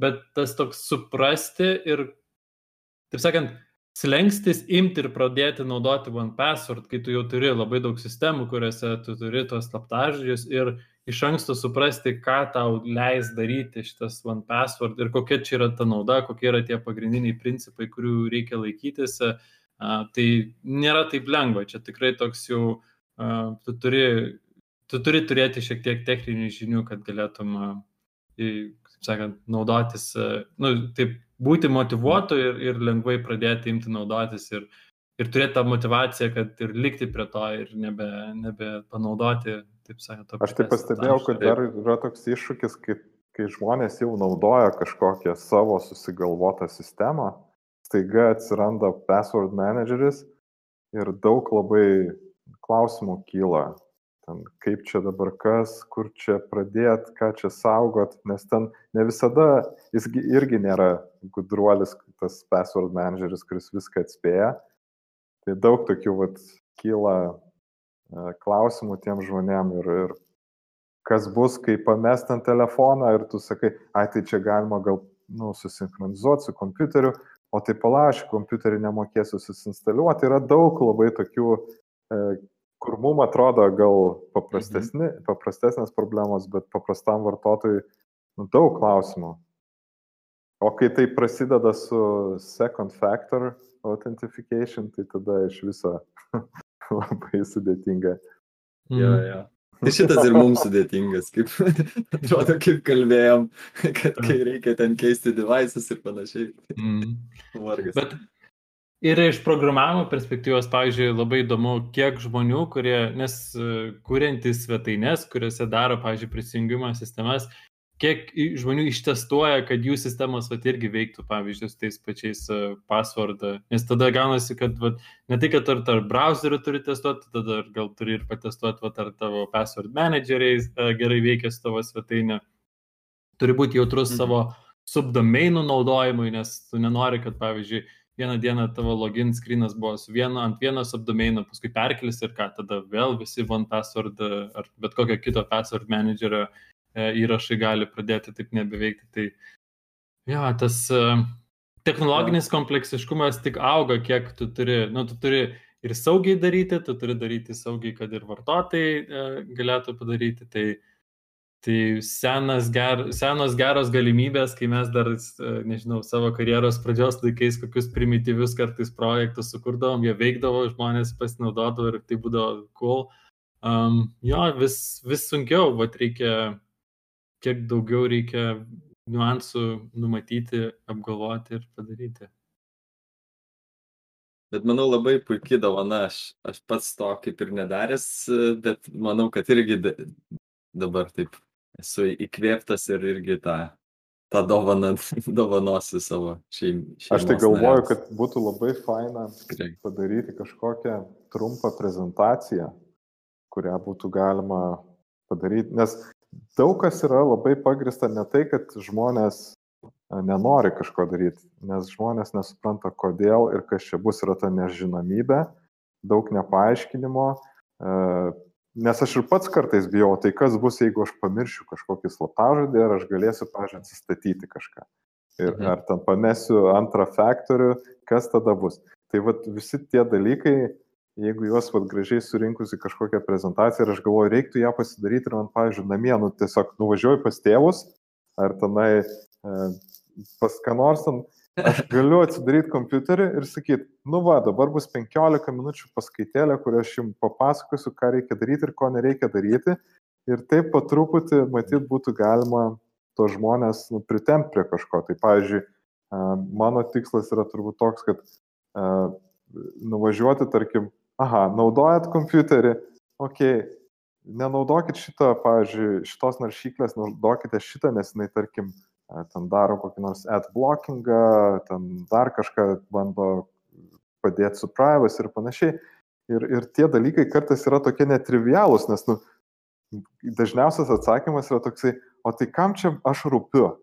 Speaker 2: bet tas toks suprasti ir, taip sakant, slengstis imti ir pradėti naudoti OnePassword, kai tu jau turi labai daug sistemų, kuriuose tu turi tos slaptažodžius ir iš anksto suprasti, ką tau leis daryti šitas OnePassword ir kokia čia yra ta nauda, kokie yra tie pagrindiniai principai, kurių reikia laikytis. Tai nėra taip lengva, čia tikrai toks jau, tu turi, tu turi turėti šiek tiek techninių žinių, kad galėtum, kaip sakant, naudotis, nu, taip būti motivuotu ir, ir lengvai pradėti imti naudotis ir, ir turėti tą motivaciją, kad ir likti prie to ir nebe, nebe panaudoti, taip sakant.
Speaker 3: Aš tai pastebėjau, kad dar yra toks iššūkis, kai, kai žmonės jau naudoja kažkokią savo susigalvotą sistemą, staiga atsiranda password manageris ir daug labai klausimų kyla ten kaip čia dabar kas, kur čia pradėt, ką čia saugot, nes ten ne visada jis irgi nėra gudruolis, tas password manageris, kuris viską atspėja. Tai daug tokių vat, kyla klausimų tiem žmonėm ir, ir kas bus, kai pamest ant telefoną ir tu sakai, ai tai čia galima gal nu, susinchronizuoti su kompiuteriu, o tai palaš, kompiuterį nemokėsiu susinstaliuoti. Yra daug labai tokių e, kur mum atrodo gal paprastesni, mhm. paprastesnės problemos, bet paprastam vartotojui nu, daug klausimų. O kai tai prasideda su second factor authentication, tai tada iš viso <laughs> labai sudėtinga.
Speaker 1: Mm. Ja, ja. Tai šitas ir mums sudėtingas, kaip <laughs> atrodo, kaip kalbėjom, kad kai reikia ten keisti devices ir panašiai. Mm. Vargas.
Speaker 2: Bet Ir iš programavimo perspektyvos, pavyzdžiui, labai įdomu, kiek žmonių, kurie, nes e, kuriantys svetainės, kuriuose daro, pavyzdžiui, prisijungimo sistemas, kiek žmonių ištestuoja, kad jų sistemos vat, irgi veiktų, pavyzdžiui, su tais pačiais uh, password. Nes tada gaunasi, kad vat, ne tik, kad ar tarp browserių turi testuoti, tada gal turi ir patestuoti, vat, ar tavo password manageriai uh, gerai veikia su tavo svetainė. Turi būti jautrus mhm. savo subdomeinų naudojimui, nes tu nenori, kad, pavyzdžiui, vieną dieną tavo login screenas buvo su vienu ant vieno subdomeino, paskui perkelis ir ką, tada vėl visi one password ar bet kokio kito password managerio e, įrašai gali pradėti taip nebeveikti. Tai jo, tas e, technologinis kompleksiškumas tik auga, kiek tu turi, nu, tu turi ir saugiai daryti, tu turi daryti saugiai, kad ir vartotojai e, galėtų padaryti. Tai Tai senas, ger, senos geros galimybės, kai mes dar, e, nežinau, savo karjeros pradžios laikais kokius primityvius kartais projektus sukurdavom, jie veikdavo, žmonės pasinaudodavo ir tai būdavo cool. Um, jo, vis, vis sunkiau, bet reikia, kiek daugiau reikia niuansų numatyti, apgalvoti ir padaryti.
Speaker 1: Bet manau labai puikiai dovana, aš, aš pats to kaip ir nedaręs, bet manau, kad irgi dabar taip esu įkvėptas ir irgi tą, tą dovaną <laughs> dovanosiu savo šeimai.
Speaker 3: Aš tai galvoju, narėms. kad būtų labai faina Tikrai. padaryti kažkokią trumpą prezentaciją, kurią būtų galima padaryti, nes daug kas yra labai pagrista ne tai, kad žmonės nenori kažko daryti, nes žmonės nesupranta, kodėl ir kas čia bus, yra ta nežinomybė, daug nepaaiškinimo, Nes aš ir pats kartais bijau, tai kas bus, jeigu aš pamiršiu kažkokį slaptažodį ir aš galėsiu, pažiūrėjau, atsistatyti kažką. Ir mhm. ar ten pamesiu antrą faktorių, kas tada bus. Tai vat, visi tie dalykai, jeigu juos vat, gražiai surinkusi kažkokią prezentaciją ir aš galvoju, reiktų ją pasidaryti ir man, pavyzdžiui, namie, nu, tiesiog nuvažiuoju pas tėvus ar tenai e, pas ką nors ten Aš <laughs> galiu atsidaryti kompiuterį ir sakyti, nu va, dabar bus 15 minučių paskaitėlė, kur aš jums papasakosiu, ką reikia daryti ir ko nereikia daryti. Ir taip po truputį, matyt, būtų galima to žmonės nu, pritemti prie kažko. Tai pavyzdžiui, mano tikslas yra turbūt toks, kad nuvažiuoti, tarkim, aha, naudojat kompiuterį, okei, okay, nenaudokit šito, pavyzdžiui, šitos naršyklės, naudokite šitą, nes jinai, tarkim, ten daro kokį nors ad blockingą, ten dar kažką bando padėti su privacy ir panašiai. Ir, ir tie dalykai kartais yra tokie netrivialūs, nes nu, dažniausias atsakymas yra toksai, o tai kam čia aš rūpiu?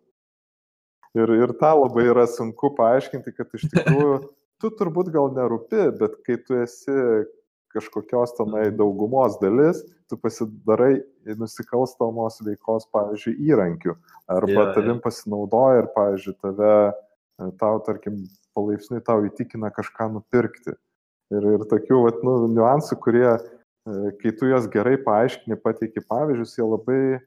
Speaker 3: Ir, ir tą labai yra sunku paaiškinti, kad iš <laughs> tikrųjų tu turbūt gal nerūpi, bet kai tu esi kažkokios tenai mhm. daugumos dalis, tu pasidarai nusikalstamos veikos, pavyzdžiui, įrankių. Arba yeah, tavim yeah. pasinaudoja ir, pavyzdžiui, tave, e, tau, tarkim, palaipsniui tau įtikina kažką nupirkti. Ir, ir tokių vat, nu, niuansų, kurie, e, kai tu jas gerai paaiškini, pateiki pavyzdžius, jie labai e,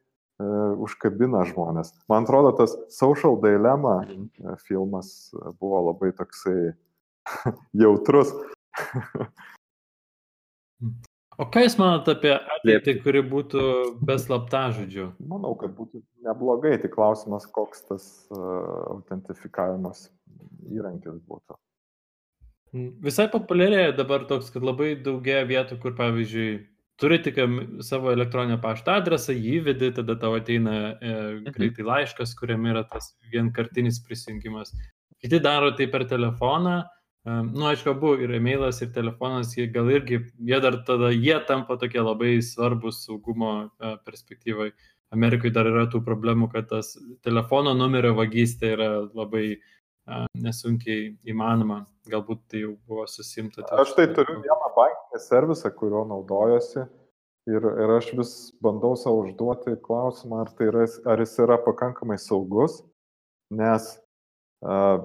Speaker 3: užkabina žmonės. Man atrodo, tas Social Dilemma
Speaker 1: Mhm.
Speaker 3: filmas buvo labai toksai <laughs> jautrus.
Speaker 2: O ką Jūs manote apie ateitį, kuri būtų be slaptažodžių?
Speaker 3: Manau, kad būtų neblogai, tik klausimas, koks tas uh, autentifikavimas įrankis būtų.
Speaker 2: Visai populiarėja dabar toks, kad labai daugėja vietų, kur, pavyzdžiui, turi tik savo elektroninio pašto adresą, jį įvedi, tada tau ateina e, greitai laiškas, kuriame yra tas vienkartinis prisijungimas. Kiti daro tai per telefoną. E, nu, aišku, abu ir emailas, ir telefonas, jie gal irgi, jie dar tada, jie tampa tokie labai svarbus saugumo e, perspektyvai. Amerikai dar yra tų problemų, kad tas telefono numerio vagystė yra labai a, nesunkiai įmanoma. Galbūt tai jau buvo susimta.
Speaker 3: Aš tai turiu vieną bankinį servisą, kuriuo naudojuosi ir, ir aš vis bandau savo užduoti klausimą, ar, tai yra, ar jis yra pakankamai saugus, nes uh,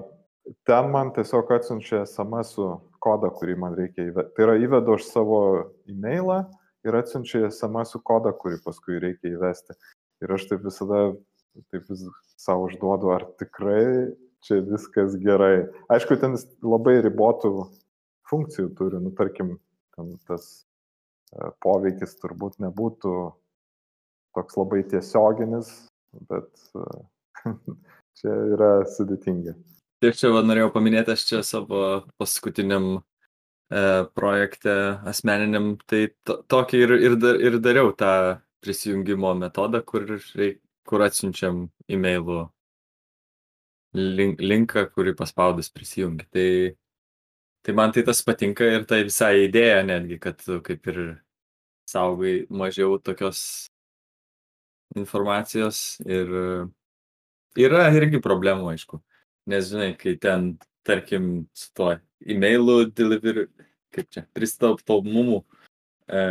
Speaker 3: ten man tiesiog atsiunčia SMS kodą, kurį man reikia įvesti. Tai yra įvedu aš savo e-mailą ir atsiunčia SMS kodą, kurį paskui reikia įvesti. Ir aš taip visada taip vis savo užduodu, ar tikrai čia viskas gerai. Aišku, ten labai ribotų funkcijų turi, nu, tarkim, tas e, poveikis turbūt nebūtų toks labai tiesioginis, bet e, <laughs> čia yra sudėtinga.
Speaker 1: Taip, čia va, norėjau paminėti, aš čia savo paskutiniam e, projekte asmeniniam, tai to, tokį ir, ir, dar- ir dariau tą prisijungimo metodą, kur, kur atsiunčiam e-mailų link, linką, kurį paspaudus prisijungi. Tai, tai man tai tas patinka ir tai visai idėja netgi, kad kaip ir saugai mažiau tokios informacijos ir yra irgi problemų, aišku. Nes, žinai, kai ten, tarkim, su tuo e-mailu delivery, kaip čia, pristauptomumu, e,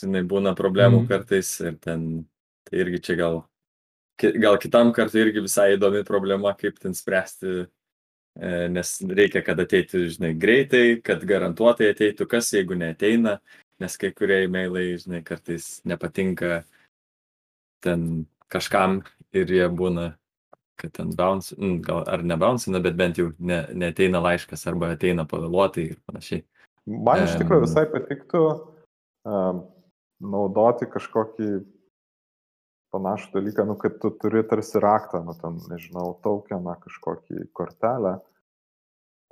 Speaker 1: žinai, būna problemų mm. kartais ir ten, tai irgi čia gal, gal kitam kartui irgi visai įdomi problema, kaip ten spręsti, e, nes reikia, kad ateitų, žinai, greitai, kad garantuotai ateitų, kas jeigu neteina, nes kai kurie e-mailai, žinai, kartais nepatinka ten kažkam ir jie būna kad ten bounce, gal ar ne bouncina, bet bent jau ne, neteina laiškas arba ateina pavėluotai ir panašiai.
Speaker 3: Man iš tikrųjų visai patiktų um, naudoti kažkokį panašų dalyką, nu, kad tu turi tarsi raktą, nu, ten, nežinau, tokeną, kažkokį kortelę,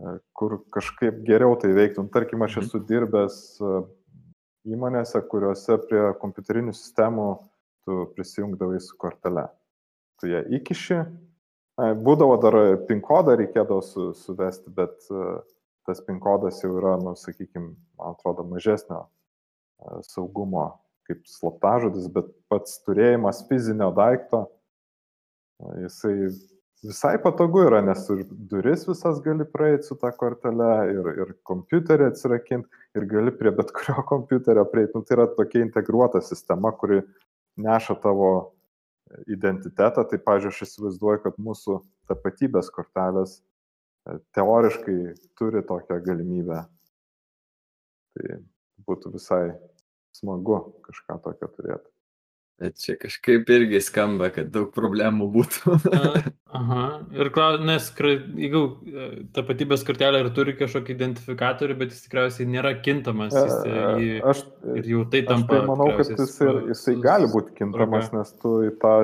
Speaker 3: e, kur kažkaip geriau tai veiktų. Nu, Tarkim, aš
Speaker 1: Mhm.
Speaker 3: esu dirbęs e, įmonėse, kuriuose prie kompiuterinių sistemų tu prisijungdavai su kortele. Tu ją įkiši, būdavo dar PIN kodą reikėdavo su, suvesti, bet tas PIN kodas jau yra, nu, sakykime, man atrodo, mažesnio saugumo kaip slaptažodis, bet pats turėjimas fizinio daikto, jisai visai patogu yra, nes ir duris visas gali praeiti su tą kortelę ir, ir kompiuterį atsirakinti ir gali prie bet kurio kompiuterio prieiti. Nu, tai yra tokia integruota sistema, kuri neša tavo identitetą. Tai, pažiūrėjau, aš įsivaizduoju, kad mūsų tapatybės kortelės e, teoriškai turi tokią galimybę. Tai būtų visai smagu kažką tokio turėti.
Speaker 1: Bet čia kažkaip irgi skamba, kad daug problemų būtų.
Speaker 2: Aha. Ir klaus, nes jeigu e, tapatybės kortelė ir turi kažkokį identifikatorių, bet jis tikriausiai nėra kintamas. Jis, e, jį,
Speaker 3: Aš,
Speaker 2: ir jau tai
Speaker 3: aš
Speaker 2: tampa.
Speaker 3: tai manau, kad jis, ir, jisai gali būti kintamas, nes tu į tą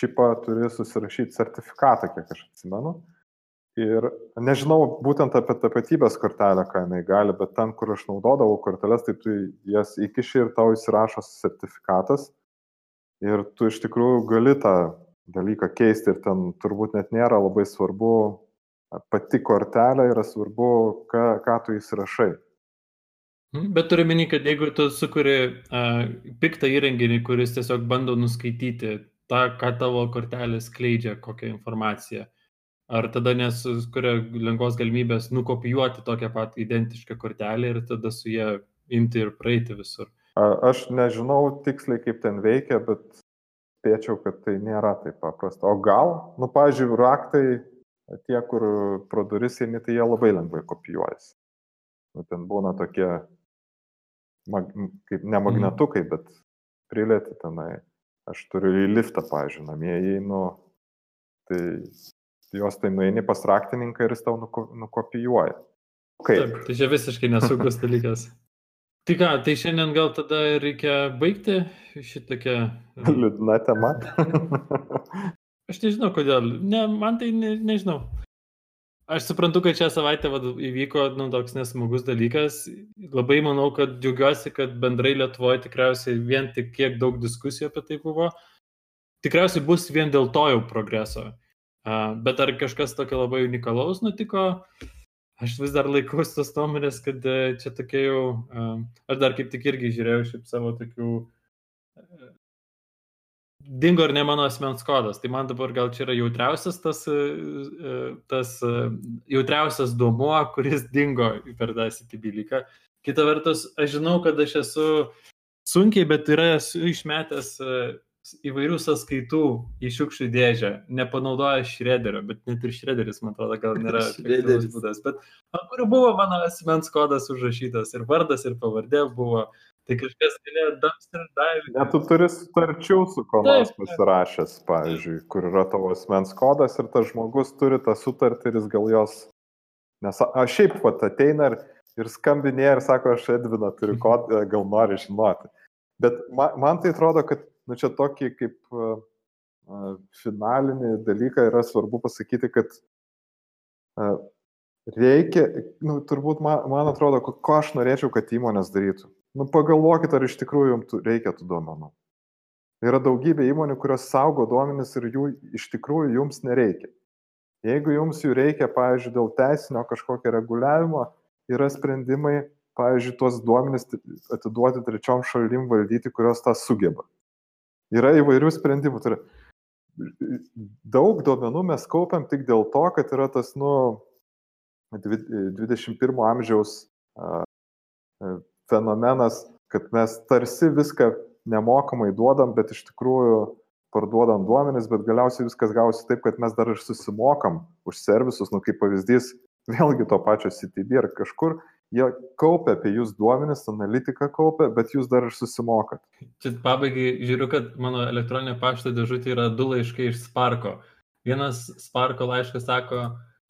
Speaker 3: čipą turi susirašyti sertifikatą, kiek aš atsimenu. Ir nežinau būtent apie tapatybės kortelę, ką jinai gali, bet ten, kur aš naudodavau korteles, tai tu jas įkiši ir tau įsirašo sertifikatas. Ir tu iš tikrųjų gali tą dalyką keisti ir ten turbūt net nėra labai svarbu pati kortelė, yra svarbu, ką, ką tu įsirašai.
Speaker 2: Mhm, Bet turiu minį, kad jeigu tu sukuri uh, piktą įrenginį, kuris tiesiog bando nuskaityti tą, ką tavo kortelė skleidžia, kokią informaciją, ar tada nesukuria lengvos galimybės nukopijuoti tokią pat identišką kortelę ir tada su ją imti ir praeiti visur.
Speaker 3: Aš nežinau tiksliai, kaip ten veikia, bet spėčiau, kad tai nėra taip paprasta. O gal, nu, pažiūrėjau, raktai tie, kur pro duris eini, tai jie labai lengvai kopijuojasi. Nu, ten būna tokie, mag, kaip ne magnetukai, bet prilėti tenai. Aš turiu į liftą, pažiūrėjau, namie įeinu, tai juos tai nueini pas raktininką ir jis tau nuko, nukopijuoja.
Speaker 2: Kaip? Taip, tai čia visiškai nesaugus dalykas. <laughs> Tai ką, tai šiandien gal tada reikia baigti šitokią... <laughs>
Speaker 3: Liūdna tema. <laughs>
Speaker 2: Aš nežinau kodėl. Ne, man tai ne, nežinau. Aš suprantu, kad šią savaitę vad, įvyko nu, toks nesmagus dalykas. Labai manau, kad džiaugiuosi, kad bendrai Lietuvoje tikriausiai vien tik kiek daug diskusijų apie tai buvo. Tikriausiai bus vien dėl to jau progreso. Uh, bet ar kažkas tokio labai unikalaus nutiko? Uh, aš vis dar laikausi tos nuomonės, kad e, čia tokia jau, aš dar kaip tik irgi žiūrėjau šiaip savo tokių, e, dingo ir ne mano asmens kodas, tai man dabar gal čia yra jautriausias tas, e, tas jautriausias duomuo, kuris dingo per tą CTB-lyką. Kita vertus, aš žinau, kad aš esu sunkiai, bet yra esu išmetęs įvairių sąskaitų į šiukšlių dėžę, nepanaudoja šrederio, bet net ir šrederis, man atrodo, gal <laughs> nėra šrederis būdas, bet ant kurių buvo mano asmens kodas užrašytas ir vardas ir pavardė buvo. Tai kažkas galėjo dumpster dive.
Speaker 3: Net tu turi sutarčių su kuo nors pasirašęs, pavyzdžiui, kur yra tavo asmens kodas ir tas žmogus turi tą sutartį ir jis gal jos... Nes aš šiaip pat ateina ir, ir skambinėja ir sako, aš Edviną turiu kodą, gal nori žinoti. Bet man, man tai atrodo, kad nu čia tokį kaip finalinį dalyką yra svarbu pasakyti, kad reikia, nu, turbūt man, man atrodo, ko aš norėčiau, kad įmonės darytų. Nu, pagalvokit, ar iš tikrųjų jums reikia tų duomenų. Yra daugybė įmonių, kurios saugo duomenis ir jų iš tikrųjų jums nereikia. Jeigu jums jų reikia, pavyzdžiui, dėl teisinio kažkokio reguliavimo, yra sprendimai, pavyzdžiui, tuos duomenis atiduoti trečiom šalim valdyti, kurios tą sugeba. Yra įvairių sprendimų. Yra, daug duomenų mes kaupiam tik dėl to, kad yra tas, nu, 21 amžiaus fenomenas, kad mes tarsi viską nemokamai duodam, bet iš tikrųjų parduodam duomenis, bet galiausiai viskas gausi taip, kad mes dar ir susimokam už servisus, nu kaip pavyzdys, vėlgi to pačio CTB ar kažkur, jie kaupia apie jūs duomenis, analitiką kaupia, bet jūs dar ir susimokat.
Speaker 2: Čia pabaigai žiūriu, kad mano elektroninė pašto dėžutė yra du laiškai iš Sparko. Vienas Sparko laiškas sako,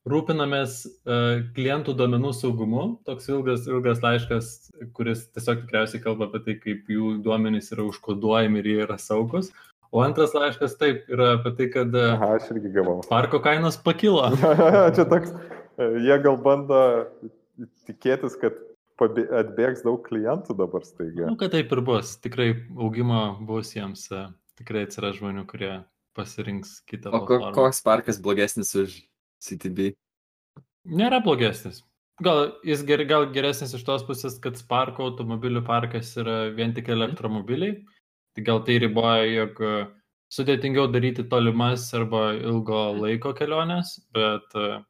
Speaker 2: rūpinamės uh, klientų duomenų saugumu, toks ilgas, ilgas laiškas, kuris tiesiog tikriausiai kalba apie tai, kaip jų duomenys yra užkoduojami ir jie yra saugus. O antras laiškas taip yra apie tai, kad uh,
Speaker 3: Aha, aš irgi gavau.
Speaker 2: Sparko kainos pakilo. <laughs>
Speaker 3: Čia toks, jie gal bando tikėtis, kad atbėgs daug klientų dabar staiga.
Speaker 2: Nu, kad taip ir bus. Tikrai augimo bus jiems, e, tikrai atsiras žmonių, kurie pasirinks kitą.
Speaker 1: O ko, koks parkas blogesnis už CTB?
Speaker 2: Nėra blogesnis. Gal jis ger, gal geresnis iš tos pusės, kad Sparko automobilių parkas yra vien tik elektromobiliai. Tai gal tai riboja, jog e, sudėtingiau daryti tolimas arba ilgo laiko keliones, bet uh,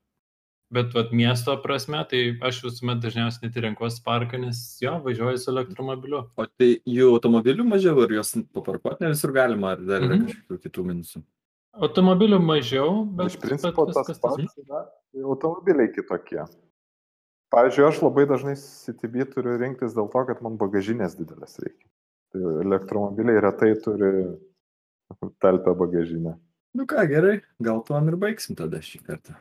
Speaker 2: Bet vat, miesto prasme, tai aš visuomet dažniausiai net renkuosi parką, nes jo, važiuoju su elektromobiliu.
Speaker 1: O tai jų automobilių mažiau, ar juos paparkuoti ne visur galima, ar dar yra mhm. kažkokių kitų minusų?
Speaker 2: Automobilių mažiau, bet...
Speaker 3: Iš principo bet tas pats yra automobiliai kitokie. Pavyzdžiui, aš labai dažnai CTB turiu rinktis dėl to, kad man bagažinės didelės reikia. Tai elektromobiliai retai turi talpę bagažinę.
Speaker 1: Nu ką, gerai, gal tuom ir baigsim tada šį kartą.